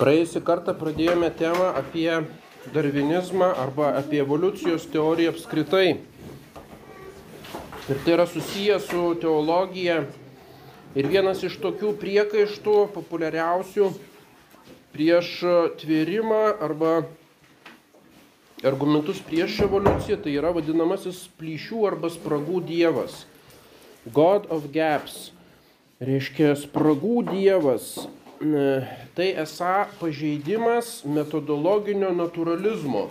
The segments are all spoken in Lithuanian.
Praėjusį kartą pradėjome temą apie darvinizmą arba apie evoliucijos teoriją apskritai. Ir tai yra susijęs su teologija. Ir vienas iš tokių priekaištų populiariausių prieš tvėrimą arba argumentus prieš evoliuciją tai yra vadinamasis plyšių arba spragų dievas. God of gaps. Reiškia spragų dievas, tai esą pažeidimas metodologinio naturalizmo.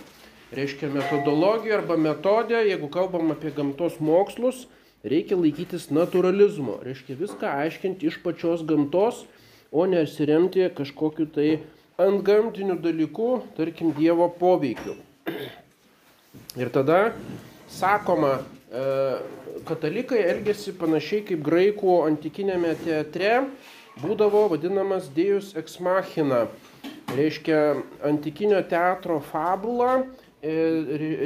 Reiškia metodologija arba metodė, jeigu kalbam apie gamtos mokslus, reikia laikytis naturalizmo. Reiškia viską aiškinti iš pačios gamtos, o nesiremti kažkokiu tai ant gamtinių dalykų, tarkim Dievo poveikiu. Ir tada sakoma, e, katalikai elgesi panašiai kaip graikų antikinėme teatre, būdavo vadinamas Dėjus ex machina, reiškia antikinio teatro fabula, e,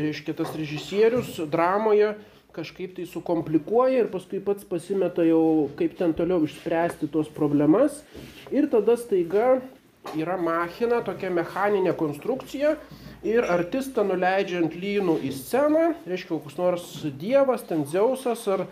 reiškia tas režisierius dramoje kažkaip tai sukomplikuoja ir paskui pats pasimeta jau, kaip ten toliau išspręsti tos problemas. Ir tada staiga yra machina, tokia mechaninė konstrukcija. Ir artistą nuleidžia ant lynų į sceną, reiškia, koks nors dievas, ten Zeusas ar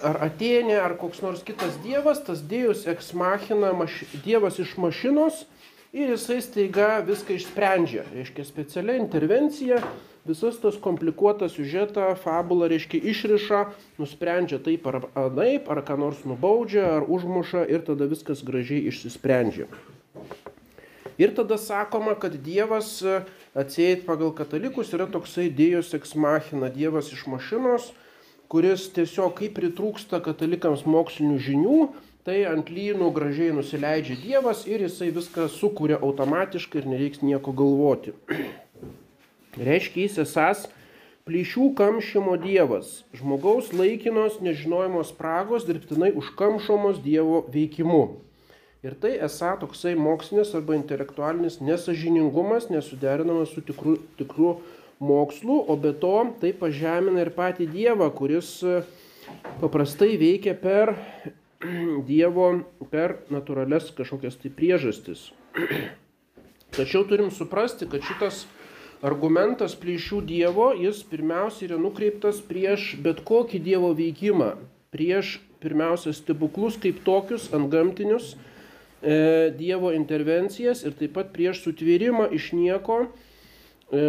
ar Atenė, ar koks nors kitas dievas, tas dėjus eksmachina, maš, dievas iš mašinos ir jisai staiga viską išsprendžia. Reiškia specialia intervencija, visas tas komplikuotas siužetą, fabulą, reiškia išriša, nusprendžia taip ar anaip, ar ką nors nubaudžia, ar užmuša ir tada viskas gražiai išsisprendžia. Ir tada sakoma, kad Dievas atsėjai pagal katalikus yra toksai dėjus eksmachina, Dievas iš mašinos, kuris tiesiog kaip pritrūksta katalikams mokslinių žinių, tai ant lynų gražiai nusileidžia Dievas ir jisai viską sukuria automatiškai ir nereiks nieko galvoti. Reiškia, jis esas plyšių kamšymo Dievas, žmogaus laikinos nežinojimo spragos dirbtinai užkamšomos Dievo veikimu. Ir tai esą toksai mokslinis arba intelektualinis nesažiningumas, nesuderinamas su tikru, tikru mokslų, o be to tai pažemina ir patį Dievą, kuris e, paprastai veikia per Dievo, per natūrales kažkokias tai priežastis. Tačiau turim suprasti, kad šitas argumentas plyšių Dievo, jis pirmiausia yra nukreiptas prieš bet kokį Dievo veikimą, prieš pirmiausia stebuklus kaip tokius antgamtinius e, Dievo intervencijas ir taip pat prieš sutvėrimą iš nieko, e,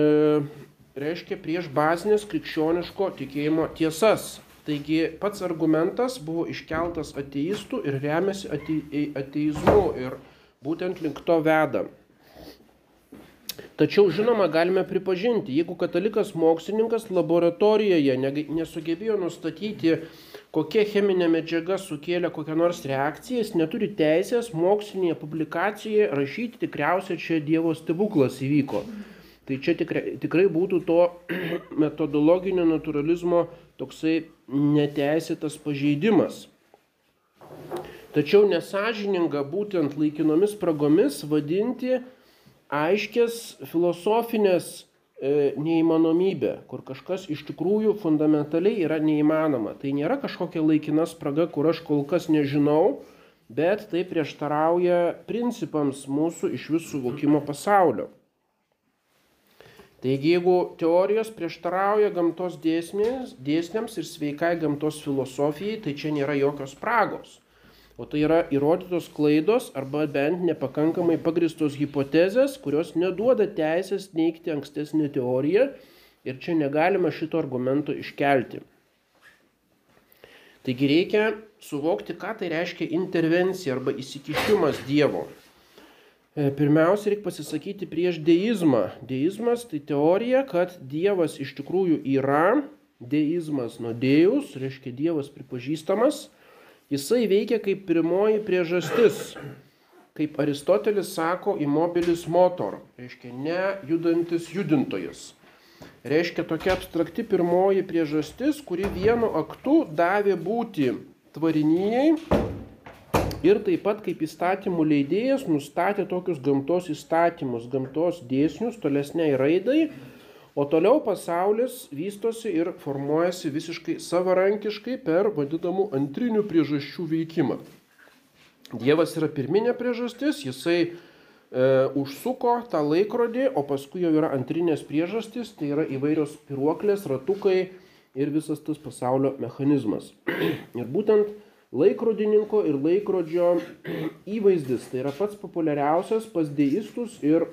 reiškia prieš bazinės krikščioniško tikėjimo tiesas. Taigi pats argumentas buvo iškeltas ateistų ir remiasi ateizmu ir būtent link to veda. Tačiau žinoma galime pripažinti, jeigu katalikas mokslininkas laboratorijoje nesugebėjo nustatyti, kokia cheminė medžiaga sukėlė kokią nors reakciją, jis neturi teisės mokslinėje publikacijoje rašyti tikriausiai čia Dievo stebuklas įvyko. Tai čia tikrai, tikrai būtų to metodologinio naturalizmo toksai neteisėtas pažeidimas. Tačiau nesažininga būtent laikinomis spragomis vadinti aiškės filosofinės e, neįmanomybę, kur kažkas iš tikrųjų fundamentaliai yra neįmanoma. Tai nėra kažkokia laikina spraga, kur aš kol kas nežinau, bet tai prieštarauja principams mūsų iš visų suvokimo pasaulio. Taigi jeigu teorijos prieštarauja gamtos dėsmės, dėsniams ir sveikai gamtos filosofijai, tai čia nėra jokios spragos. O tai yra įrodytos klaidos arba bent nepakankamai pagristos hipotezės, kurios neduoda teisės neikti ankstesnį teoriją ir čia negalima šito argumento iškelti. Taigi reikia suvokti, ką tai reiškia intervencija arba įsikišimas Dievo. E, pirmiausia, reikia pasisakyti prieš deizmą. Deizmas tai teorija, kad Dievas iš tikrųjų yra, deizmas nuo Dėjus, reiškia Dievas pripažįstamas, jisai veikia kaip pirmoji priežastis. Kaip Aristotelis sako, immobilis motor, reiškia nejudantis judintojas. Reiškia tokia abstrakti pirmoji priežastis, kuri vienu aktu davė būti tvariniai ir taip pat kaip įstatymų leidėjas nustatė tokius gamtos įstatymus, gamtos dėsnius tolesniai raidai, o toliau pasaulis vystosi ir formuojasi visiškai savarankiškai per vadinamų antrinių priežasčių veikimą. Dievas yra pirminė priežastis, jisai užsuko tą laikrodį, o paskui jau yra antrinės priežastys, tai yra įvairios piruoklės, ratukai ir visas tas pasaulio mechanizmas. ir būtent laikrodininko ir laikrodžio įvaizdis tai yra pats populiariausias pas deistus ir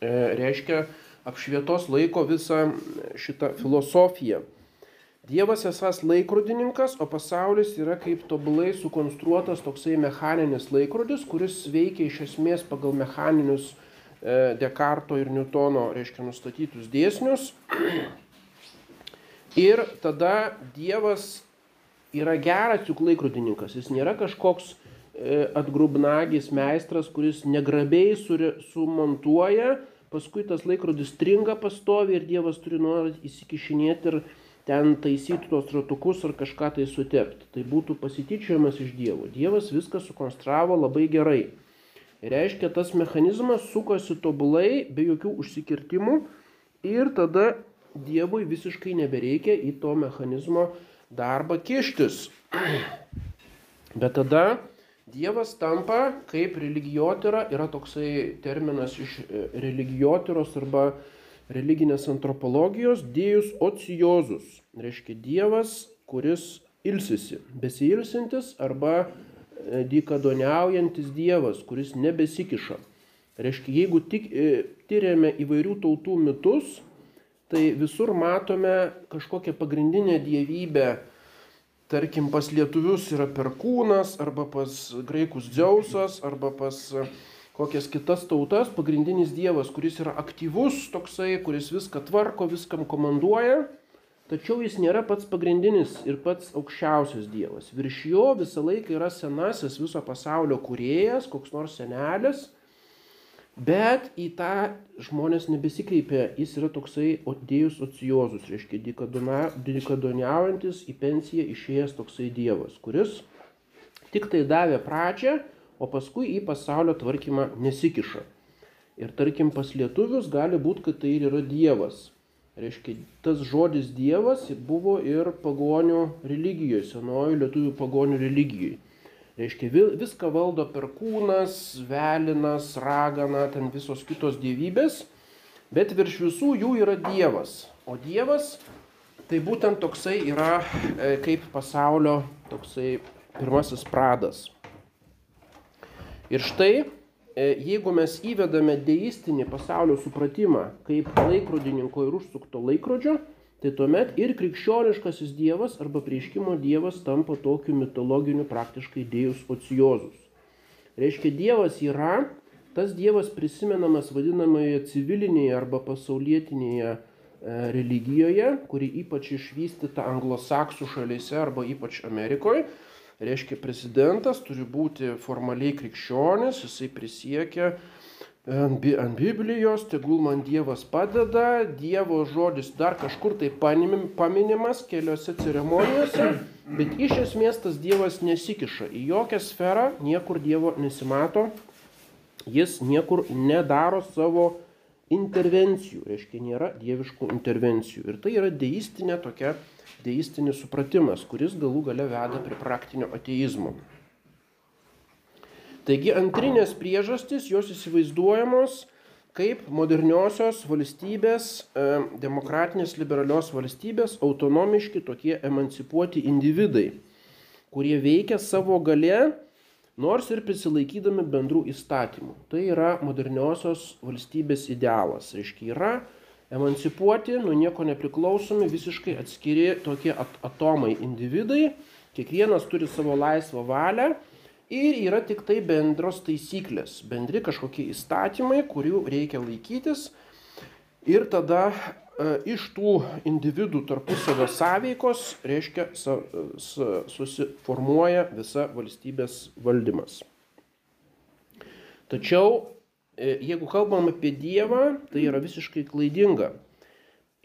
e, reiškia apšvietos laiko visą šitą filosofiją. Dievas esas laikrodininkas, o pasaulis yra kaip tobulai sukonstruotas toksai mechaninis laikrodis, kuris veikia iš esmės pagal mechaninius e, Dekarto ir Newtono, reiškia, nustatytus dėsnius. Ir tada Dievas yra geras juk laikrodininkas, jis nėra kažkoks e, atgrubnagis meistras, kuris negrabiai sumontuoja, paskui tas laikrodis stringa pastovi ir Dievas turi nuolat įsikišinėti ir ten taisyti tos ratukus ar kažką tai sutepti. Tai būtų pasityčiojimas iš Dievo. Dievas viską sukonstravo labai gerai. Ir reiškia, tas mechanizmas sukosi tobulai, be jokių užsikirtimų ir tada Dievui visiškai nebereikia į to mechanizmo darbą kištis. Bet tada Dievas tampa kaip religijotyra, yra toksai terminas iš e, religijotyros arba religinės antropologijos, Dievus ociozus. Reiškia Dievas, kuris ilsisi, besilsintis arba e, dykadoniaujantis Dievas, kuris nebesikiša. Reiškia, jeigu tik e, tyriame įvairių tautų mitus, tai visur matome kažkokią pagrindinę dievybę. Tarkim, pas lietuvius yra perkūnas, arba pas graikus Dzeusas, arba pas kokias kitas tautas pagrindinis dievas, kuris yra aktyvus toksai, kuris viską tvarko, viskam komanduoja, tačiau jis nėra pats pagrindinis ir pats aukščiausias dievas. Virš jo visą laiką yra senasis viso pasaulio kuriejas, koks nors senelis, Bet į tą žmonės nebesikreipia, jis yra toksai odėjus ociozus, reiškia dikadoniaujantis į pensiją išėjęs toksai dievas, kuris tik tai davė pradžią, o paskui į pasaulio tvarkymą nesikiša. Ir tarkim pas lietuvius gali būti, kad tai ir yra dievas. Reiškia, tas žodis dievas buvo ir pagonių religijoje, senojo lietuvių pagonių religijoje. Reiškia, viską valdo perkūnas, velinas, ragana, ten visos kitos dievybės, bet virš visų jų yra Dievas. O Dievas tai būtent toksai yra e, kaip pasaulio toksai pirmasis pradas. Ir štai, e, jeigu mes įvedame deistinį pasaulio supratimą kaip laikrodininko ir užsukto laikrodžio, tai tuomet ir krikščioniškasis dievas arba prieškimo dievas tampa tokiu mitologiniu praktiškai dėjus ociozus. Reiškia, dievas yra tas dievas prisimenamas vadinamoje civilinėje arba pasaulietinėje e, religijoje, kuri ypač išvystyta anglosaksų šalyse arba ypač Amerikoje. Reiškia, prezidentas turi būti formaliai krikščionis, jisai prisiekia ant, ant Biblijos, tegul man Dievas padeda, Dievo žodis dar kažkur tai paminimas keliose ceremonijose, bet iš esmės tas Dievas nesikiša į jokią sferą, niekur Dievo nesimato, jis niekur nedaro savo intervencijų, reiškia nėra dieviškų intervencijų. Ir tai yra deistinė tokia, deistinis supratimas, kuris galų gale veda prie praktinio ateizmo. Taigi antrinės priežastys jos įsivaizduojamos kaip moderniosios valstybės, e, demokratinės liberalios valstybės, autonomiški tokie emancipuoti individai, kurie veikia savo gale, nors ir prisilaikydami bendrų įstatymų. Tai yra moderniosios valstybės idealas. Reiškia, yra emancipuoti, nuo nieko nepriklausomi, visiškai atskiri tokie atomai individai, kiekvienas turi savo laisvą valią ir yra tik tai bendros taisyklės, bendri kažkokie įstatymai, kurių reikia laikytis ir tada e, iš tų individų tarpusavio sąveikos, reiškia, susiformuoja visa valstybės valdymas. Tačiau, e, jeigu kalbam apie Dievą, tai yra visiškai klaidinga.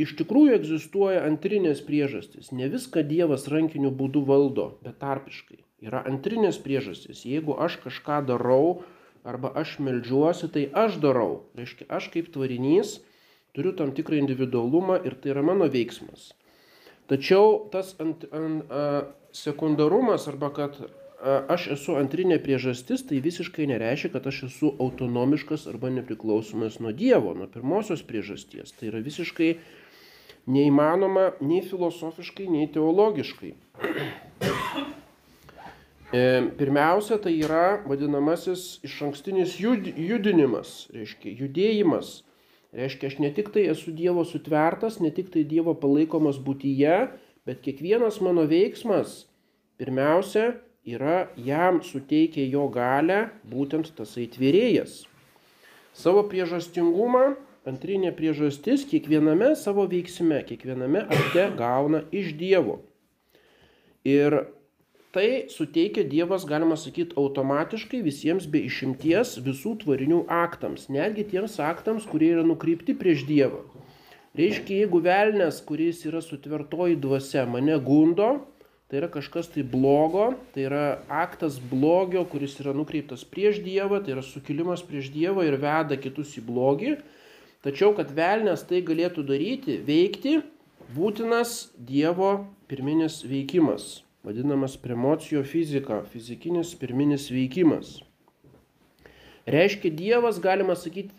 Iš tikrųjų egzistuoja antrinės priežastys. Ne viską Dievas rankiniu būdu valdo, bet tarpiškai. Yra antrinės priežastys. Jeigu aš kažką darau arba aš melžiuosi, tai aš darau. Reiškia, aš kaip tvarinys turiu tam tikrą individualumą ir tai yra mano veiksmas. Tačiau tas ant, ant, a, sekundarumas arba kad aš esu antrinė priežastis, tai visiškai nereiškia, kad aš esu autonomiškas arba nepriklausomas nuo Dievo, nuo pirmosios priežasties. Tai yra visiškai neįmanoma nei filosofiškai, nei teologiškai. Pirmiausia, tai yra vadinamasis iš ankstinis judinimas, reiškia judėjimas. Reiškia, aš ne tik tai esu Dievo sutvertas, ne tik tai Dievo palaikomas būtyje, bet kiekvienas mano veiksmas pirmiausia yra jam suteikia jo galę būtent tasai tvėrėjas. Savo priežastingumą antrinė priežastis kiekviename savo veiksme, kiekviename akte gauna iš Dievo. Ir tai suteikia Dievas, galima sakyti, automatiškai visiems be išimties visų tvarinių aktams, netgi tiems aktams, kurie yra nukreipti prieš Dievą. Reiškia, jeigu velnės, kuris yra sutvertoji dvasia, mane gundo, tai yra kažkas tai blogo, tai yra aktas blogio, kuris yra nukreiptas prieš Dievą, tai yra sukilimas prieš Dievą ir veda kitus į blogį, Tačiau, kad velnės tai galėtų daryti, veikti, būtinas Dievo pirminis veikimas, vadinamas premocijo fizika, fizikinis pirminis veikimas. Reiškia, Dievas, galima sakyti,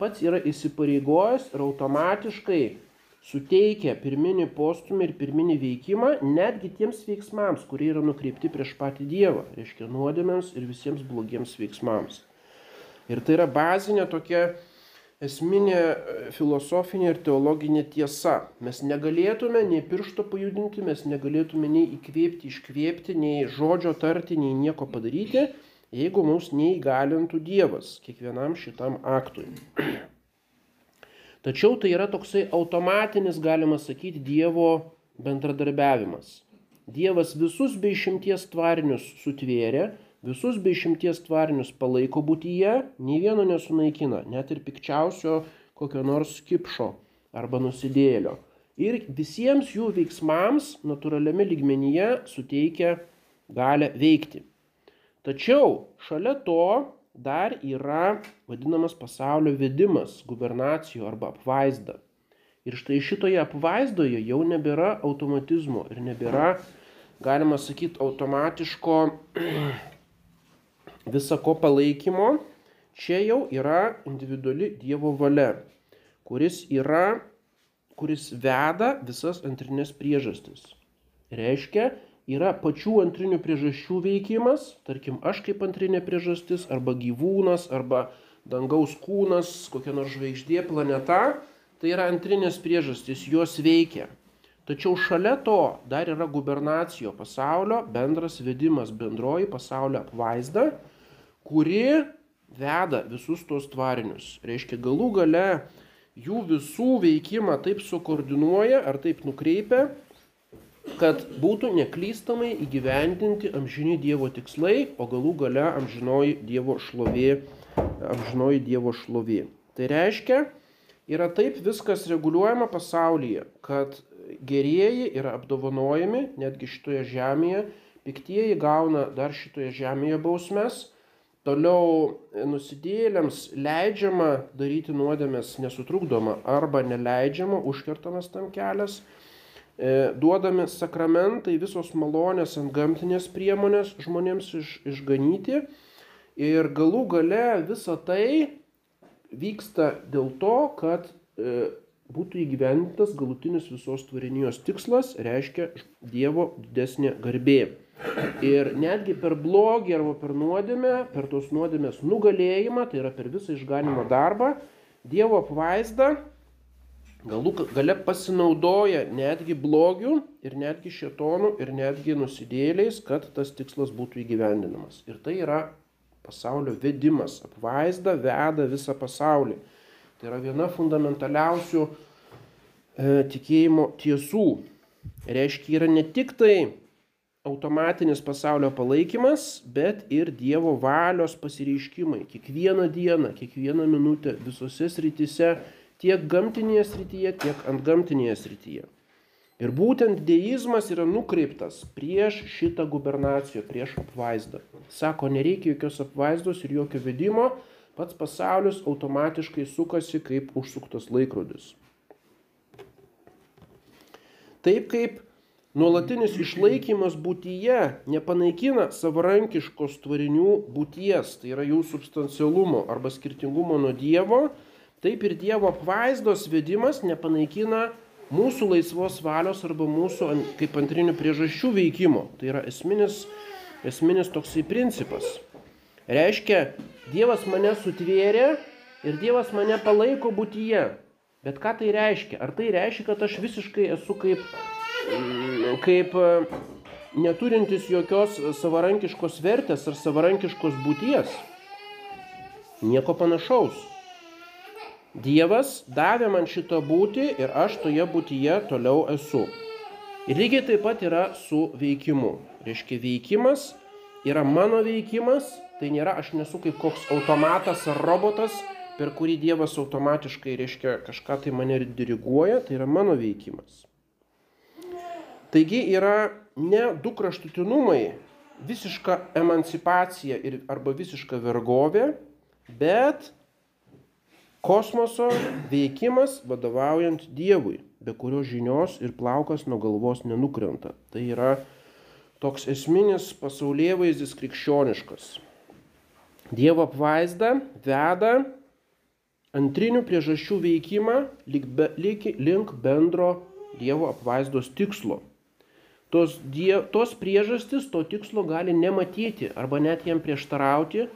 pats yra įsipareigojęs ir automatiškai suteikia pirminį postumį ir pirminį veikimą netgi tiems veiksmams, kurie yra nukreipti prieš patį Dievą, reiškia nuodėmėms ir visiems blogiems veiksmams. Ir tai yra bazinė tokia esminė e, filosofinė ir teologinė tiesa. Mes negalėtume nei piršto pajudinti, mes negalėtume nei įkvėpti, iškvėpti, nei žodžio tarti, nei nieko padaryti, jeigu mums neįgalintų Dievas kiekvienam šitam aktui. Tačiau tai yra toksai automatinis, galima sakyti, Dievo bendradarbiavimas. Dievas visus be išimties tvarinius sutvėrė, Visus be išimties tvarinius palaiko būtyje, nei vieno nesunaikina, net ir pikčiausio kokio nors kipšo arba nusidėlio. Ir visiems jų veiksmams natūraliame lygmenyje suteikia galę veikti. Tačiau šalia to dar yra vadinamas pasaulio vedimas, gubernacijų arba apvaizda. Ir štai šitoje apvaizdoje jau nebėra automatizmo ir nebėra, galima sakyti, automatiško visako palaikymo, čia jau yra individuali Dievo valia, kuris yra, kuris veda visas antrinės priežastis. Reiškia, yra pačių antrinių priežasčių veikimas, tarkim, aš kaip antrinė priežastis, arba gyvūnas, arba dangaus kūnas, kokia nors žvaigždė, planeta, tai yra antrinės priežastys, jos veikia. Tačiau šalia to dar yra gubernacijo pasaulio bendras vedimas, bendroji pasaulio apvaizda, kuri veda visus tos tvarinius. Reiškia, galų gale jų visų veikimą taip sukoordinuoja ar taip nukreipia, kad būtų neklystamai įgyvendinti amžini Dievo tikslai, o galų gale amžinoji Dievo šlovė, amžinoji Dievo šlovė. Tai reiškia, yra taip viskas reguliuojama pasaulyje, kad gerieji yra apdovanojami netgi šitoje žemėje, piktieji gauna dar šitoje žemėje bausmes, Toliau e, nusidėjėliams leidžiama daryti nuodėmės nesutrukdoma arba neleidžiama, užkertamas tam kelias. E, duodami sakramentai, visos malonės ant gamtinės priemonės žmonėms iš, išganyti. Ir galų gale visa tai vyksta dėl to, kad e, būtų įgyvendintas galutinis visos tvarinijos tikslas, reiškia Dievo didesnė garbė. Ir netgi per blogį arba per nuodėmę, per tos nuodėmės nugalėjimą, tai yra per visą išganimo darbą, Dievo apvaizda galų gale pasinaudoja netgi blogių ir netgi šetonų ir netgi nusidėliais, kad tas tikslas būtų įgyvendinamas. Ir tai yra pasaulio vedimas. Apvaizda veda visą pasaulį. Tai yra viena fundamentaliausių e, tikėjimo tiesų. Reiškia, yra ne tik tai automatinis pasaulio palaikymas, bet ir Dievo valios pasireiškimai. Kiekvieną dieną, kiekvieną minutę visose srityse, tiek gamtinėje srityje, tiek ant gamtinėje srityje. Ir būtent deizmas yra nukreiptas prieš šitą gubernaciją, prieš apvaizdą. Sako, nereikia jokios apvaizdos ir jokio vedimo, pats pasaulis automatiškai sukasi kaip užsuktas laikrodis. Taip kaip Nuolatinis išlaikymas būtyje nepanaikina savarankiškos tvarinių būties, tai yra jų substancialumo arba skirtingumo nuo Dievo, taip ir Dievo apvaizdos vedimas nepanaikina mūsų laisvos valios arba mūsų kaip antrinių priežasčių veikimo. Tai yra esminis, esminis toksai principas. Reiškia, Dievas mane sutvėrė ir Dievas mane palaiko būtyje. Bet ką tai reiškia? Ar tai reiškia, kad aš visiškai esu kaip kaip e, neturintis jokios savarankiškos vertės ar savarankiškos būties. Nieko panašaus. Dievas davė man šitą būtį ir aš toje būtyje toliau esu. Ir lygiai taip pat yra su veikimu. Reiškia, veikimas yra mano veikimas, tai nėra aš nesu kaip koks automatas ar robotas, per kurį Dievas automatiškai, reiškia, kažką tai mane diriguoja, tai yra mano veikimas. Taigi yra ne du kraštutinumai, visiška emancipacija ir, arba visiška vergovė, bet kosmoso veikimas vadovaujant Dievui, be kurio žinios ir plaukas nuo galvos nenukrenta. Tai yra toks esminis pasaulyje vaizdis krikščioniškas. Dievo apvaizda veda antrinių priežasčių veikimą link bendro Dievo apvaizdos tikslo tos, die, tos priežastis to tikslo gali nematyti arba net jam prieštarauti.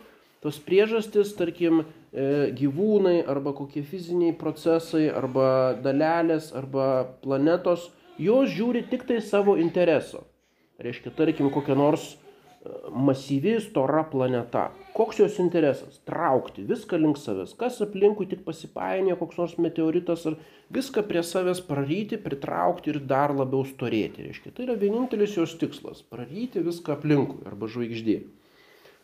Tos priežastis, tarkim, e, gyvūnai arba kokie fiziniai procesai arba dalelės arba planetos, jos žiūri tik tai savo intereso. Reiškia, tarkim, kokia nors masyvi stora planeta. Koks jos interesas? Traukti viską link savęs. Kas aplinkui tik pasipainė, koks nors meteoritas ar viską prie savęs praryti, pritraukti ir dar labiau storėti. Reiškia, tai yra vienintelis jos tikslas - praryti viską aplinkui arba žvaigždė.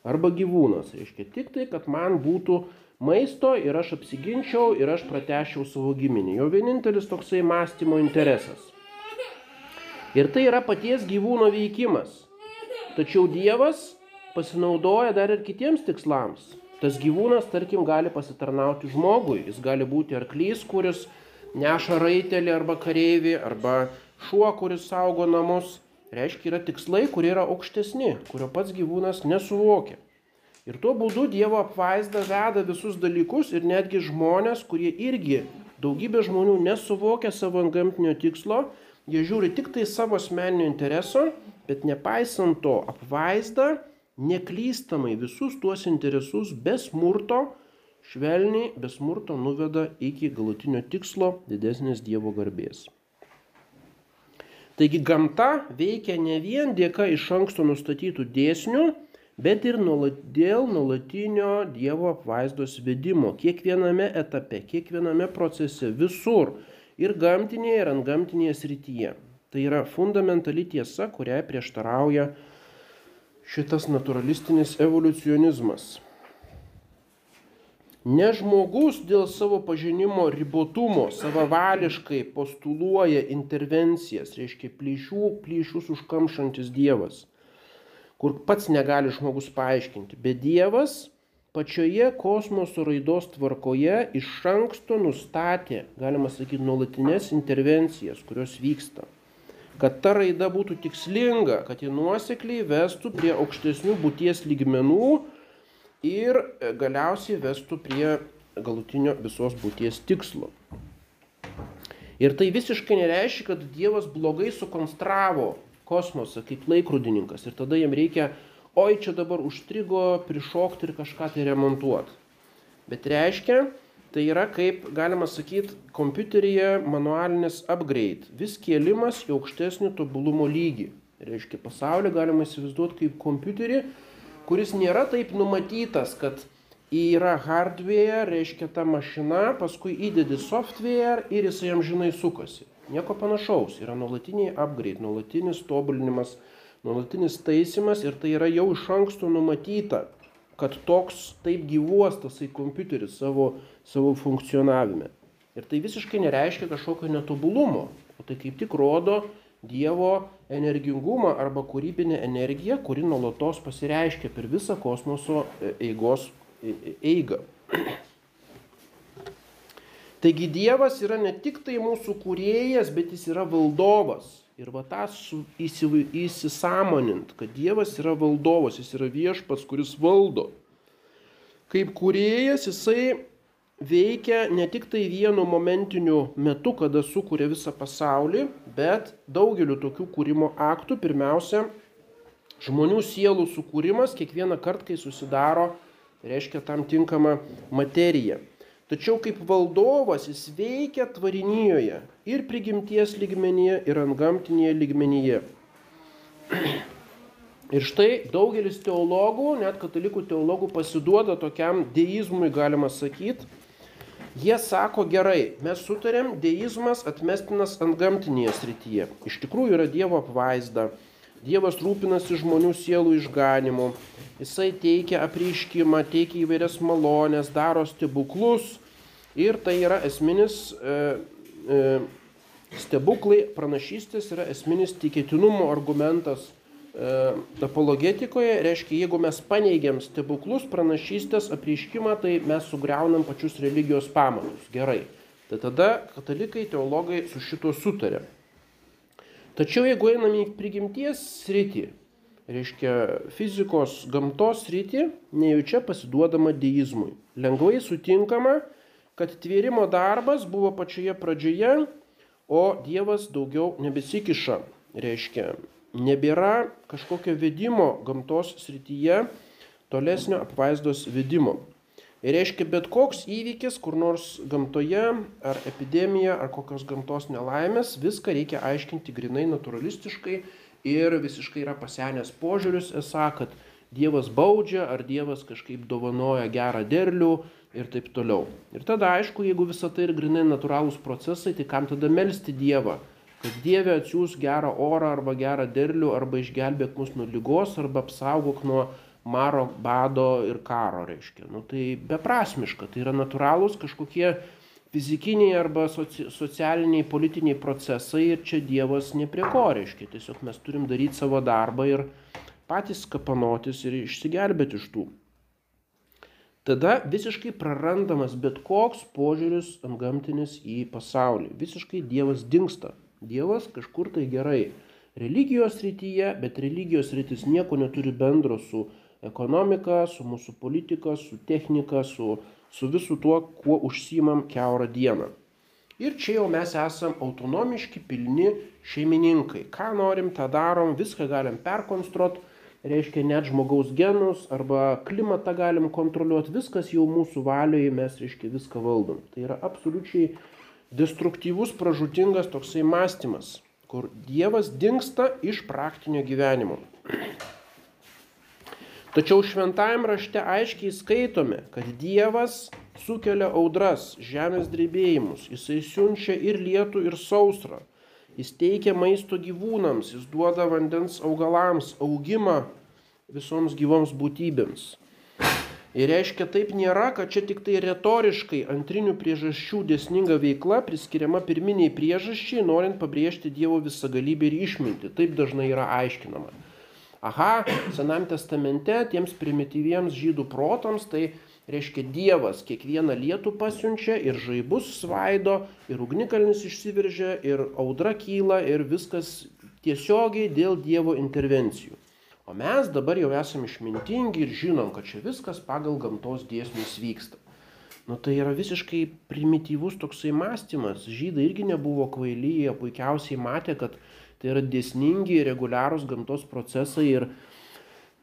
Arba gyvūnas. Reiškia, tik tai, kad man būtų maisto ir aš apsiginčiau ir aš pratešiau savo giminį. Jo vienintelis toksai mąstymo interesas. Ir tai yra paties gyvūno veikimas. Tačiau Dievas pasinaudoja dar ir kitiems tikslams. Tas gyvūnas, tarkim, gali pasitarnauti žmogui. Jis gali būti arklys, kuris neša raitelį arba kareivį, arba šuo, kuris saugo namus. Reiškia, yra tikslai, kurie yra aukštesni, kurio pats gyvūnas nesuvokia. Ir tuo būdu Dievo apvaizda veda visus dalykus ir netgi žmonės, kurie irgi daugybė žmonių nesuvokia savo gamtinio tikslo, jie žiūri tik tai savo asmeninio intereso bet nepaisant to apvaizda neklystamai visus tuos interesus be smurto, švelniai, be smurto nuveda iki galutinio tikslo didesnės Dievo garbės. Taigi gamta veikia ne vien dėka iš anksto nustatytų dėsnių, bet ir nuolat, dėl nuolatinio Dievo apvaizdos vedimo kiekviename etape, kiekviename procese, visur ir gamtinėje, ir ant gamtinėje srityje. Tai yra fundamentali tiesa, kuriai prieštarauja šitas naturalistinis evoliucionizmas. Ne žmogus dėl savo pažinimo ribotumo savavališkai postuluoja intervencijas, reiškia plyšių, plyšius užkamšantis Dievas, kur pats negali žmogus paaiškinti, bet Dievas pačioje kosmoso raidos tvarkoje iš anksto nustatė, galima sakyti, nuolatinės intervencijas, kurios vyksta kad ta raida būtų tikslinga, kad ji nuosekliai vestų prie aukštesnių būties lygmenų ir e, galiausiai vestų prie galutinio visos būties tikslo. Ir tai visiškai nereiškia, kad Dievas blogai sukonstravo kosmosą kaip laikrodininkas ir tada jam reikia, oi čia dabar užstrigo, prišokti ir kažką tai remontuoti. Bet reiškia, Tai yra kaip, galima sakyti, kompiuteryje manualinis upgrade, vis kėlimas į aukštesnį tobulumo lygį. Reiškia, pasaulį galima įsivaizduoti kaip kompiuterį, kuris nėra taip numatytas, kad yra hardware, reiškia ta mašina, paskui įdedi software ir jis jam žinai sukasi. Nieko panašaus, yra nuolatiniai upgrade, nuolatinis tobulinimas, nuolatinis taisimas ir tai yra jau iš anksto numatyta kad toks taip gyvuos tasai kompiuteris savo, savo funkcionavime. Ir tai visiškai nereiškia kažkokio netobulumo, o tai kaip tik rodo Dievo energingumą arba kūrybinę energiją, kuri nuolatos pasireiškia per visą kosmoso e, eigos e, e, eigą. Taigi Dievas yra ne tik tai mūsų kūrėjas, bet jis yra valdovas. Ir va tą įsisamonint, kad Dievas yra valdovas, jis yra viešpats, kuris valdo. Kaip kuriejas jisai veikia ne tik tai vienu momentiniu metu, kada sukuria visą pasaulį, bet daugeliu tokių kūrimo aktų. Pirmiausia, žmonių sielų sukūrimas kiekvieną kartą, kai susidaro, reiškia tam tinkamą materiją. Tačiau kaip valdovas jis veikia tvarinijoje ir prigimties lygmenyje, ir antgamtinėje lygmenyje. Ir štai daugelis teologų, net katalikų teologų pasiduoda tokiam deizmui, galima sakyti. Jie sako gerai, mes sutarėm, deizmas atmestinas antgamtinėje srityje. Iš tikrųjų yra Dievo apvaizda. Dievas rūpinasi žmonių sielų išganimu, jisai teikia apreiškimą, teikia įvairias malonės, daro stebuklus ir tai yra esminis e, e, stebuklai, pranašystės yra esminis tikėtinumo argumentas e, apologetikoje, reiškia, jeigu mes paneigiam stebuklus, pranašystės, apreiškimą, tai mes sugriaunam pačius religijos pamatus. Gerai. Tai tada katalikai, teologai su šituo sutarė. Tačiau jeigu einam į prigimties sritį, reiškia fizikos, gamtos sritį, nejučia pasiduodama deizmui. Lengvai sutinkama, kad tvėrimo darbas buvo pačioje pradžioje, o Dievas daugiau nebesikiša. Reiškia, nebėra kažkokio vedimo gamtos srityje, tolesnio apvaizdos vedimo. Ir reiškia, bet koks įvykis, kur nors gamtoje, ar epidemija, ar kokios gamtos nelaimės, viską reikia aiškinti grinai naturalistiškai ir visiškai yra pasenęs požiūris, esą, kad Dievas baudžia, ar Dievas kažkaip dovanoja gerą derlių ir taip toliau. Ir tada aišku, jeigu visą tai ir grinai natūralūs procesai, tai kam tada melstį Dievą? Kad Dieve atsiūs gerą orą arba gerą derlių, arba išgelbėk mus nuo lygos, arba apsaugok nuo maro, bado ir karo, reiškia. Nu, tai beprasmiška, tai yra natūralūs kažkokie fizikiniai arba soci, socialiniai, politiniai procesai ir čia Dievas ne prie ko reiškia. Tiesiog mes turim daryti savo darbą ir patys kapanotis ir išsigelbėti iš tų. Tada visiškai prarandamas bet koks požiūris antgamtinis į pasaulį. Visiškai Dievas dinksta. Dievas kažkur tai gerai. Religijos rytyje, bet religijos rytis nieko neturi bendro su ekonomika, su mūsų politika, su technika, su, su visu tuo, kuo užsimam keurą dieną. Ir čia jau mes esam autonomiški, pilni šeimininkai. Ką norim, tą darom, viską galim perkonstruoti, reiškia net žmogaus genus arba klimatą galim kontroliuoti, viskas jau mūsų valioje, mes, reiškia, viską valdom. Tai yra absoliučiai destruktyvus, pražutingas toksai mąstymas, kur Dievas dinksta iš praktinio gyvenimo. Tačiau šventajame rašte aiškiai skaitome, kad Dievas sukelia audras, žemės drebėjimus, jisai siunčia ir lietų, ir sausrą. Jis teikia maisto gyvūnams, jis duoda vandens augalams, augimą visoms gyvoms būtybėms. Ir reiškia, taip nėra, kad čia tik tai retoriškai antrinių priežasčių dėsninga veikla priskiriama pirminiai priežasčiai, norint pabrėžti Dievo visagalybę ir išmintį. Taip dažnai yra aiškinama. Aha, Senam testamente tiems primityviems žydų protams tai reiškia Dievas kiekvieną lietų pasiunčia ir žaibus svaido, ir ugnikalnis išsiveržia, ir audra kyla, ir viskas tiesiogiai dėl Dievo intervencijų. O mes dabar jau esame išmintingi ir žinom, kad čia viskas pagal gamtos dėsnius vyksta. Nu tai yra visiškai primityvus toksai mąstymas. Žydai irgi nebuvo kvaily, jie puikiausiai matė, kad tai yra dėsningi, reguliarūs gamtos procesai ir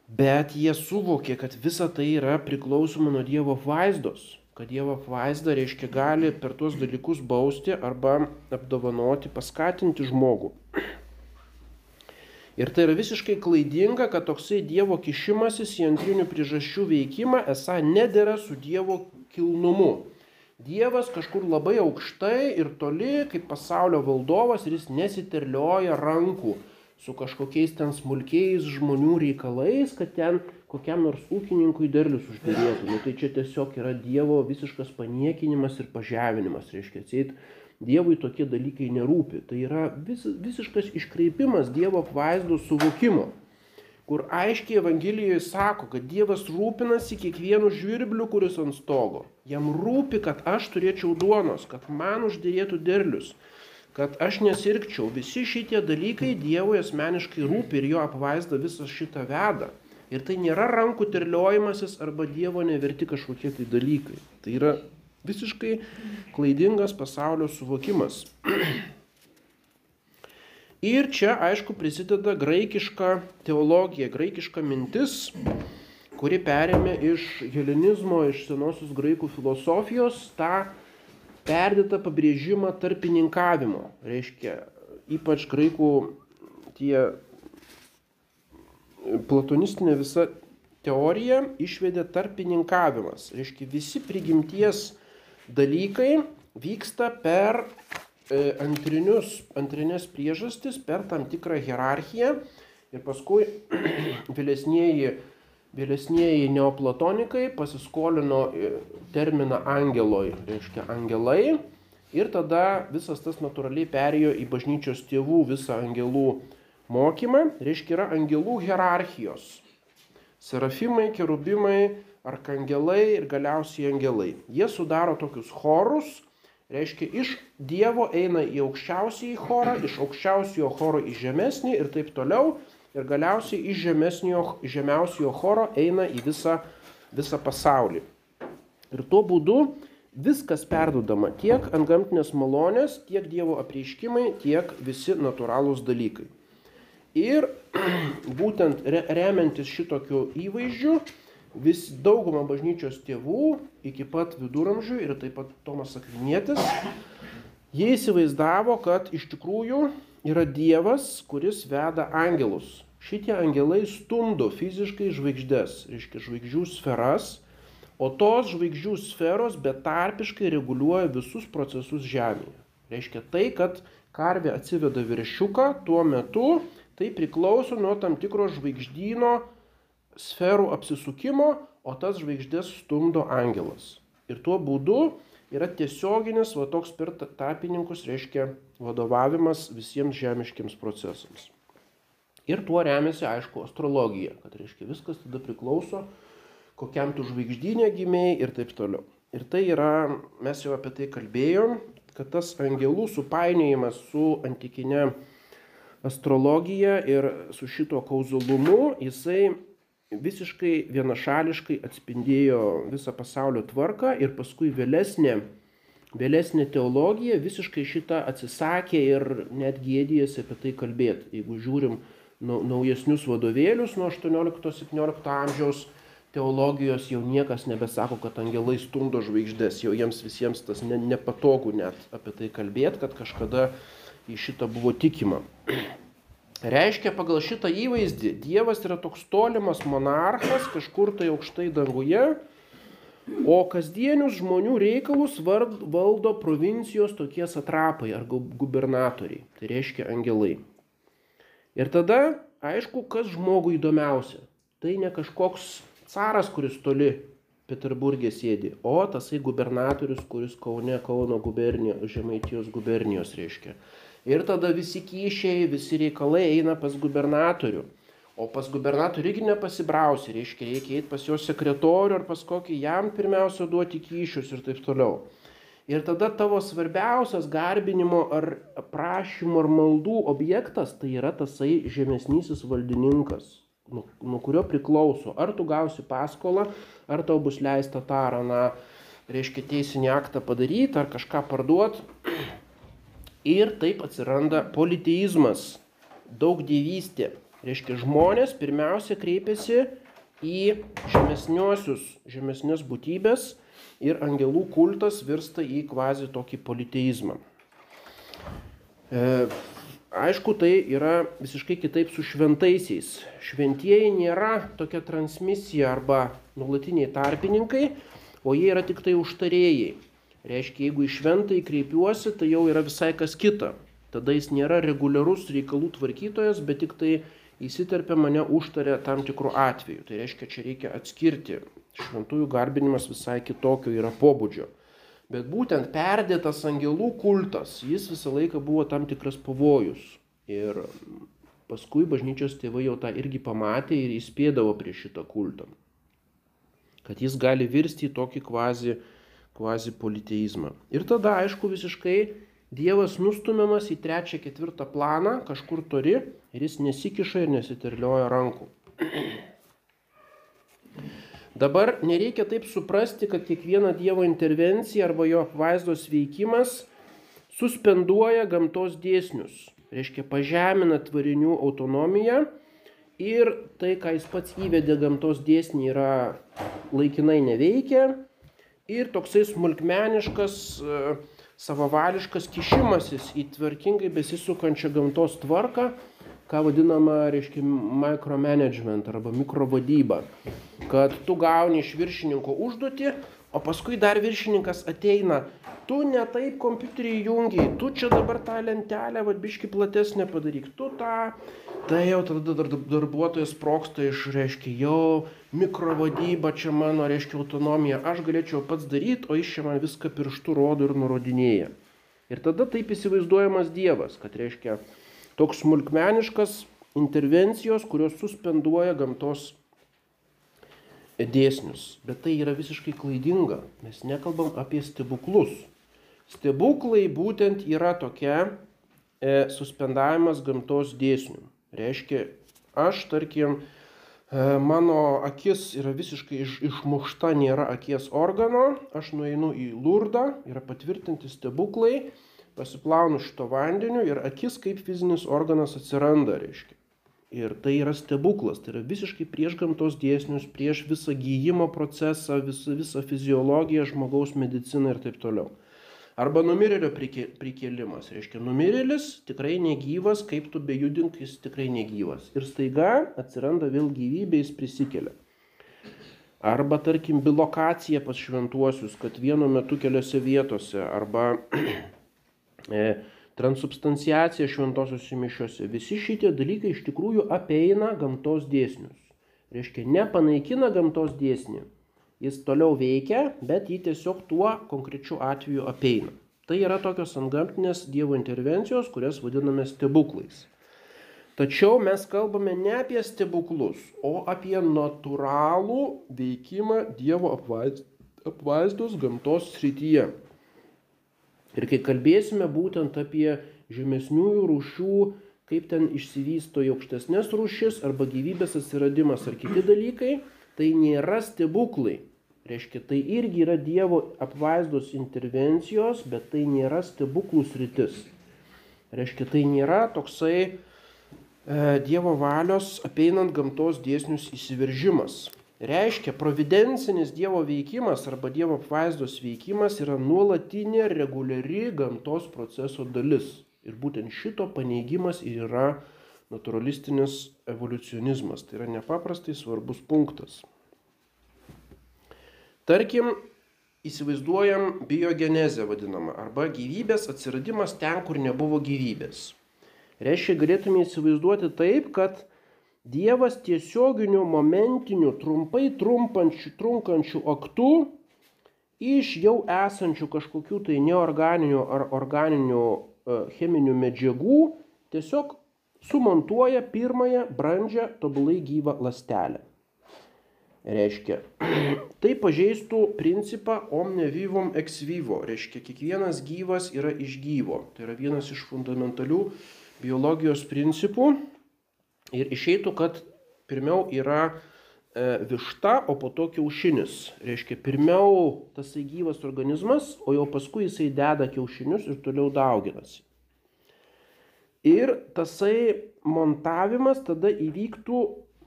bet jie suvokė, kad visa tai yra priklausoma nuo Dievo apvaizdos, kad Dievo apvaizda reiškia gali per tuos dalykus bausti arba apdovanoti, paskatinti žmogų. Ir tai yra visiškai klaidinga, kad toksai Dievo kišimasis į antrinių priežasčių veikimą esą nedėra su Dievo kilnumu. Dievas kažkur labai aukštai ir toli, kaip pasaulio valdovas, ir jis nesiterlioja rankų su kažkokiais ten smulkiais žmonių reikalais, kad ten kokiam nors ūkininkui derlius uždėrėtų. Nu, tai čia tiesiog yra Dievo visiškas paniekinimas ir pažeminimas. Reiškia, atseit, Dievui tokie dalykai nerūpi. Tai yra vis, visiškas iškreipimas Dievo apvaizdos suvokimo kur aiškiai Evangelijoje sako, kad Dievas rūpinasi kiekvienu žvirbliu, kuris ant stogo. Jam rūpi, kad aš turėčiau duonos, kad man uždėrėtų derlius, kad aš nesirgčiau. Visi šitie dalykai Dievui asmeniškai rūpi ir jo apvaizda visą šitą veda. Ir tai nėra rankų terliojimasis arba Dievo neverti kažkokie tai dalykai. Tai yra visiškai klaidingas pasaulio suvokimas. Ir čia, aišku, prisideda graikiška teologija, graikiška mintis, kuri perėmė iš helenizmo, iš senosios graikų filosofijos tą perdėtą pabrėžimą tarpininkavimo. Reiškia, ypač graikų tie platonistinė visa teorija išvedė tarpininkavimas. Reiškia, visi prigimties dalykai vyksta per antrinius, antrinės priežastis, per tam tikrą hierarchiją ir paskui vėlesnieji, vėlesnieji neoplatonikai pasiskolino e, terminą angeloj, reiškia angelai ir tada visas tas natūraliai perėjo į bažnyčios tėvų visą angelų mokymą, reiškia yra angelų hierarchijos. Serafimai, kerubimai, arkangelai ir galiausiai angelai. Jie sudaro tokius chorus, reiškia iš Dievo eina į aukščiausią į chorą, iš aukščiausiojo choro į žemesnį ir taip toliau. Ir galiausiai iš žemiausiojo choro eina į visą, visą pasaulį. Ir tuo būdu viskas perdodama tiek ant gamtinės malonės, tiek Dievo apreiškimai, tiek visi natūralūs dalykai. Ir būtent remiantis šitokiu įvaizdžiu, vis dauguma bažnyčios tėvų iki pat viduramžių ir taip pat Tomas Akvinietis, jie įsivaizdavo, kad iš tikrųjų yra Dievas, kuris veda angelus. Šitie angelai stumdo fiziškai žvaigždės, reiškia žvaigždžių sferas, o tos žvaigždžių sferos betarpiškai reguliuoja visus procesus Žemėje. Reiškia tai, kad karvė atsiveda viršiuką tuo metu, tai priklauso nuo tam tikro žvaigždyno sferų apsisukimo, o tas žvaigždės stumdo angelas. Ir tuo būdu yra tiesioginis, va toks per tapininkus reiškia vadovavimas visiems žemiškiams procesams. Ir tuo remiasi, aišku, astrologija, kad reiškia viskas tada priklauso, kokiam tu žvaigždynė gimiai ir taip toliau. Ir tai yra, mes jau apie tai kalbėjom, kad tas angelų supainiojimas su antikinė astrologija ir su šito kauzalumu, jisai visiškai vienašališkai atspindėjo visą pasaulio tvarką ir paskui vėlesnė, vėlesnė teologija visiškai šitą atsisakė ir net gėdijasi apie tai kalbėti. Jeigu žiūrim naujesnius vadovėlius nuo 18-17 amžiaus teologijos, jau niekas nebesako, kad angelai stumdo žvaigždės, jau jiems visiems tas ne, nepatogu net apie tai kalbėti, kad kažkada į šitą buvo tikima. Reiškia, pagal šitą įvaizdį Dievas yra toks tolimas monarchas kažkur tai aukštai danguje, o kasdienius žmonių reikalus valdo provincijos tokie satrapai ar gubernatoriai, tai reiškia angelai. Ir tada, aišku, kas žmogui įdomiausia. Tai ne kažkoks caras, kuris toli Peterburgė sėdi, o tasai gubernatorius, kuris Kaune, Kauno gubernijos, Žemaitijos gubernijos reiškia. Ir tada visi kyšiai, visi reikalai eina pas gubernatorių. O pas gubernatorių irgi nepasibrausi, reiškia, reikia eiti pas jo sekretorių ar pas kokį jam pirmiausia duoti kyšius ir taip toliau. Ir tada tavo svarbiausias garbinimo ar prašymo ar maldų objektas tai yra tasai žemesnysis valdininkas, nuo, nuo kurio priklauso, ar tu gausi paskolą, ar tau bus leista tą ar aną, reiškia, teisinį aktą padaryti, ar kažką parduoti. Ir taip atsiranda politeizmas, daug dievystė. Reiškia, žmonės pirmiausia kreipiasi į žemesniosius, žemesnės būtybės ir angelų kultas virsta į kvazi tokį politeizmą. E, aišku, tai yra visiškai kitaip su šventaisiais. Šventieji nėra tokia transmisija arba nuolatiniai tarpininkai, o jie yra tik tai užtarėjai. Reiškia, jeigu į šventąjį kreipiuosi, tai jau yra visai kas kita. Tada jis nėra reguliarus reikalų tvarkytojas, bet tik tai įsiterpia mane užtarė tam tikrų atvejų. Tai reiškia, čia reikia atskirti. Šventųjų garbinimas visai kitokio yra pobūdžio. Bet būtent perdėtas angelų kultas, jis visą laiką buvo tam tikras pavojus. Ir paskui bažnyčios tėvai jau tą irgi pamatė ir įspėdavo prieš šitą kultą. Kad jis gali virsti į tokį kvazi kvazi politeizmą. Ir tada, aišku, visiškai Dievas nustumiamas į trečią, ketvirtą planą, kažkur turi ir jis nesikiša ir nesiterlioja rankų. Dabar nereikia taip suprasti, kad kiekviena Dievo intervencija arba jo apvaizdos veikimas suspenduoja gamtos dėsnius. Reiškia, pažemina tvarinių autonomiją ir tai, ką jis pats įvedė gamtos dėsnį, yra laikinai neveikia ir toksai smulkmeniškas uh, savavališkas kišimasis į tvarkingai besisukančią gamtos tvarką, ką vadinama, reiškia, micromanagement arba mikrovadyba. Kad tu gauni iš viršininko užduotį, o paskui dar viršininkas ateina, tu ne taip kompiuterį jungiai, tu čia dabar tą lentelę, vadbiški platesnę padaryk, tu tą, tai jau tada dar darbuotojas proksta iš, reiškia, jau mikrovadyba čia mano, reiškia, autonomija, aš galėčiau pats daryti, o jis čia man viską pirštų rodo ir nurodinėja. Ir tada taip įsivaizduojamas Dievas, kad reiškia toks smulkmeniškas intervencijos, kurios suspenduoja gamtos dėsnius. Bet tai yra visiškai klaidinga. Mes nekalbam apie stebuklus. Stebuklai būtent yra tokia e, suspendavimas gamtos dėsnių. Reiškia, aš, tarkim, e, mano akis yra visiškai iš, išmušta, nėra akies organo, aš nueinu į lurdą, yra patvirtinti stebuklai, pasiplaunu šito vandeniu ir akis kaip fizinis organas atsiranda, reiškia. Ir tai yra stebuklas, tai yra visiškai prieš gamtos dėsnius, prieš visą gyjimo procesą, visą, visą fiziologiją, žmogaus mediciną ir taip toliau. Arba numirėlio prikėlimas. Reiškia, numirėlis tikrai negyvas, kaip tu bejudink, jis tikrai negyvas. Ir staiga atsiranda vėl gyvybė, jis prisikelia. Arba tarkim bilokacija pas šventuosius, kad vienu metu keliose vietose. Arba e, transubstanciacija šventosiuose mišiuose. Visi šitie dalykai iš tikrųjų apeina gamtos dėsnius. Reiškia, nepanaikina gamtos dėsnį. Jis toliau veikia, bet jį tiesiog tuo konkrečiu atveju apeina. Tai yra tokios antgamtinės Dievo intervencijos, kurias vadiname stebuklais. Tačiau mes kalbame ne apie stebuklus, o apie natūralų veikimą Dievo apvaizdos gamtos srityje. Ir kai kalbėsime būtent apie žemesniųjų rūšių, kaip ten išsivysto į aukštesnės rūšis arba gyvybės atsiradimas ar kiti dalykai, tai nėra stebuklai. Reiškia, tai irgi yra Dievo apvaizdos intervencijos, bet tai nėra stebuklų sritis. Reiškia, tai nėra toksai e, Dievo valios apeinant gamtos dėsnius įsiveržimas. Reiškia, providencinis Dievo veikimas arba Dievo apvaizdos veikimas yra nuolatinė reguliari gamtos proceso dalis. Ir būtent šito paneigimas yra naturalistinis evoliucionizmas. Tai yra nepaprastai svarbus punktas. Tarkim, įsivaizduojam biogenezę vadinamą arba gyvybės atsiradimas ten, kur nebuvo gyvybės. Reiškia, galėtume įsivaizduoti taip, kad Dievas tiesioginiu momentiniu trumpai trumpančių, trunkančių aktų iš jau esančių kažkokių tai neorganinių ar organinių e, cheminių medžiagų tiesiog sumontuoja pirmąją brandžią tobulai gyvą lastelę. Reiškia, tai pažeistų principą omne vivom ex vivo. Reiškia, kiekvienas gyvas yra iš gyvo. Tai yra vienas iš fundamentalių biologijos principų, Ir išeitų, kad pirmiau yra e, višta, o po to kiaušinis. Reiškia, pirmiau tasai gyvas organizmas, o jau paskui jisai deda kiaušinius ir toliau dauginasi. Ir tasai montavimas tada įvyktų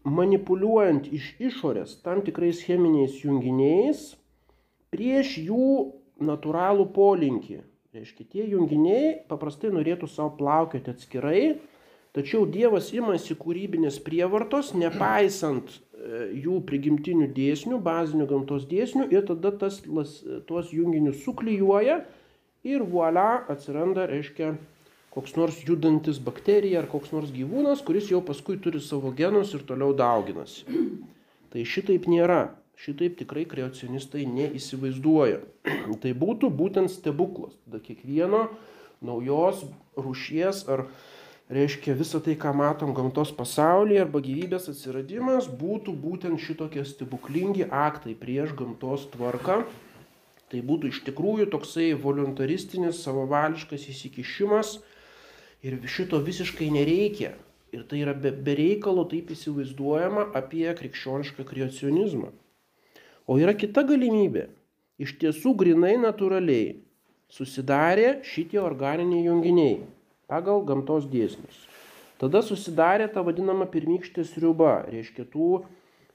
manipuliuojant iš išorės tam tikrais cheminiais junginiais prieš jų natūralų polinkį. Reiškia, tie junginiai paprastai norėtų savo plaukioti atskirai, Tačiau Dievas imasi kūrybinės prievartos, nepaisant e, jų prigimtinių dėsnių, bazinių gamtos dėsnių ir tada tas, las, tuos junginius suklyjuoja ir voila atsiranda, reiškia, koks nors judantis bakterija ar koks nors gyvūnas, kuris jau paskui turi savo genus ir toliau dauginasi. Tai šitaip nėra. Šitaip tikrai kreacionistai neįsivaizduoja. tai būtų būtent stebuklas. Tada kiekvieno naujos rūšies ar reiškia visą tai, ką matom gamtos pasaulyje arba gyvybės atsiradimas, būtų būtent šitokie stebuklingi aktai prieš gamtos tvarką, Tai būtų iš tikrųjų toksai voluntaristinis, savavališkas įsikišimas ir šito visiškai nereikia. Ir tai yra be, be reikalo taip įsivaizduojama apie krikščionišką kreacionizmą. O yra kita galimybė. Iš tiesų grinai natūraliai susidarė šitie organiniai junginiai pagal gamtos dėsnius. Tada susidarė ta vadinama pirmykštė sriuba, reiškia tų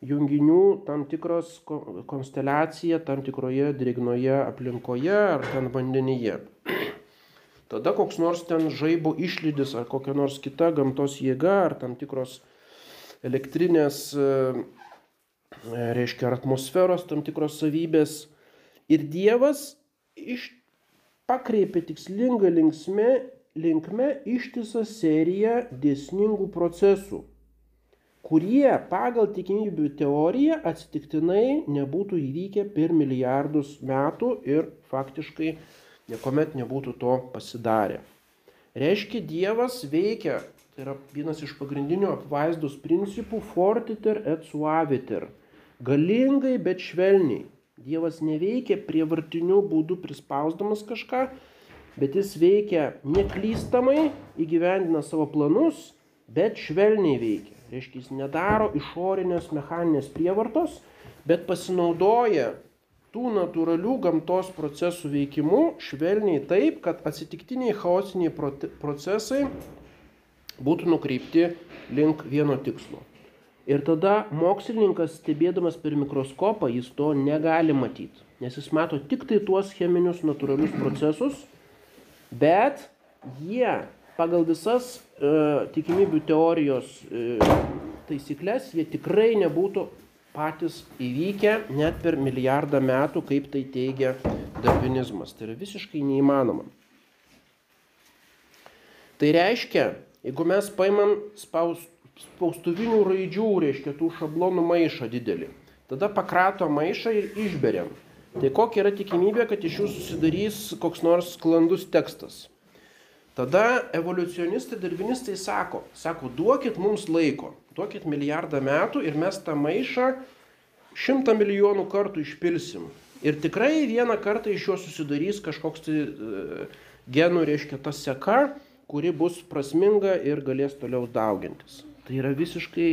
junginių tam tikros konsteliacija tam tikroje drėgnoje aplinkoje ar ten vandenyje. Tada koks nors ten žaibo išlydis ar kokia nors kita gamtos jėga ar tam tikros elektrinės, e, reiškia, ar atmosferos tam tikros savybės. Ir Dievas iš, pakreipė tikslingą linksmę, linkme ištisą seriją dėsningų procesų kurie pagal tikimybių teoriją atsitiktinai nebūtų įvykę per milijardus metų ir faktiškai niekuomet nebūtų to pasidarę. Reiškia, Dievas veikia, tai yra vienas iš pagrindinių apvaizdos principų fortiter et suaviter. Galingai, bet švelniai. Dievas neveikia prievartiniu būdu prispausdamas kažką, bet jis veikia neklystamai, įgyvendina savo planus, bet švelniai veikia. Reiškia, jis nedaro išorinės mechaninės prievartos, bet pasinaudoja tų natūralių gamtos procesų veikimu švelniai taip, kad atsitiktiniai chaotiniai procesai būtų nukreipti link vieno tikslo. Ir tada mokslininkas, stebėdamas per mikroskopą, jis to negali matyti, nes jis mato tik tai tuos cheminius natūralius procesus, bet jie pagal visas e, tikimybių teorijos e, taisyklės jie tikrai nebūtų patys įvykę net per milijardą metų, kaip tai teigia darvinizmas. Tai yra visiškai neįmanoma. Tai reiškia, jeigu mes paimam spaus, spaustuvinių raidžių, reiškia tų šablonų maišą didelį, tada pakrato maišą ir išberiam. Tai kokia yra tikimybė, kad iš jų susidarys koks nors sklandus tekstas. Tada evoliucionistai, darbinistai sako, sako, duokit mums laiko, duokit milijardą metų ir mes tą maišą šimtą milijonų kartų išpilsim. Ir tikrai vieną kartą iš jo susidarys kažkoks tai e, genų, reiškia, ta seka, kuri bus prasminga ir galės toliau daugintis. Tai yra visiškai,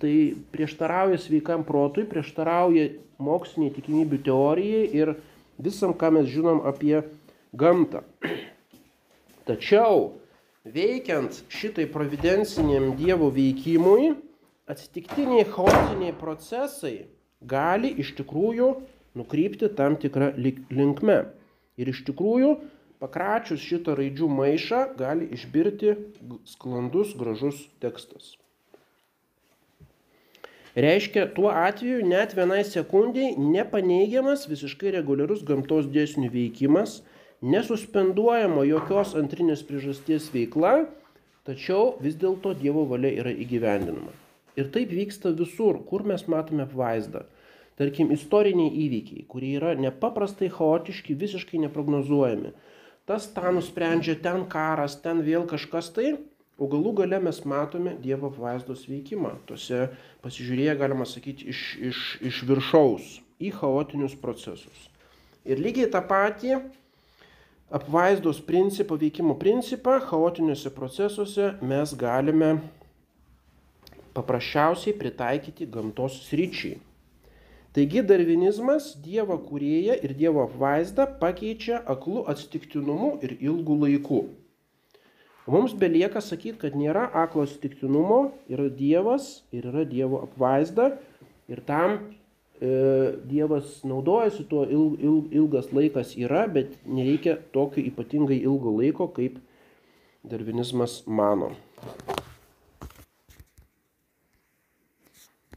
tai prieštarauja sveikam protui, prieštarauja moksliniai tikimybių teorijai ir visam, ką mes žinom apie gamtą. Tačiau veikiant šitai providenciniam Dievo veikimui, atsitiktiniai chaotiniai procesai gali iš tikrųjų nukrypti tam tikrą linkme. Ir iš tikrųjų, pakračius šitą raidžių maišą, gali išbirti sklandus, gražus tekstas. Reiškia, tuo atveju net vienai sekundžiai nepaneigiamas visiškai reguliarus gamtos dėsnių veikimas nesuspenduojama jokios antrinės priežasties veikla, tačiau vis dėlto Dievo valia yra įgyvendinama. Ir taip vyksta visur, kur mes matome apvaizdą. Tarkim, istoriniai įvykiai, kurie yra nepaprastai chaotiški, visiškai neprognozuojami. Tas tą nusprendžia, ten karas, ten vėl kažkas tai, o galų gale mes matome Dievo apvaizdos veikimą. Tuose pasižiūrėję, galima sakyti, iš, iš, iš viršaus į chaotinius procesus. Ir lygiai tą patį apvaizdos principą, veikimo principą chaotiniuose procesuose mes galime paprasčiausiai pritaikyti gamtos sryčiai. Taigi darvinizmas Dievo kūrėją ir Dievo apvaizdą pakeičia aklų atsitiktinumu ir ilgų laikų. Mums belieka sakyti, kad nėra aklo atsitiktinumo, yra Dievas ir yra Dievo apvaizda ir tam Dievas naudojasi tuo il, il, ilgas laikas yra, bet nereikia tokio ypatingai ilgo laiko, kaip darvinizmas mano.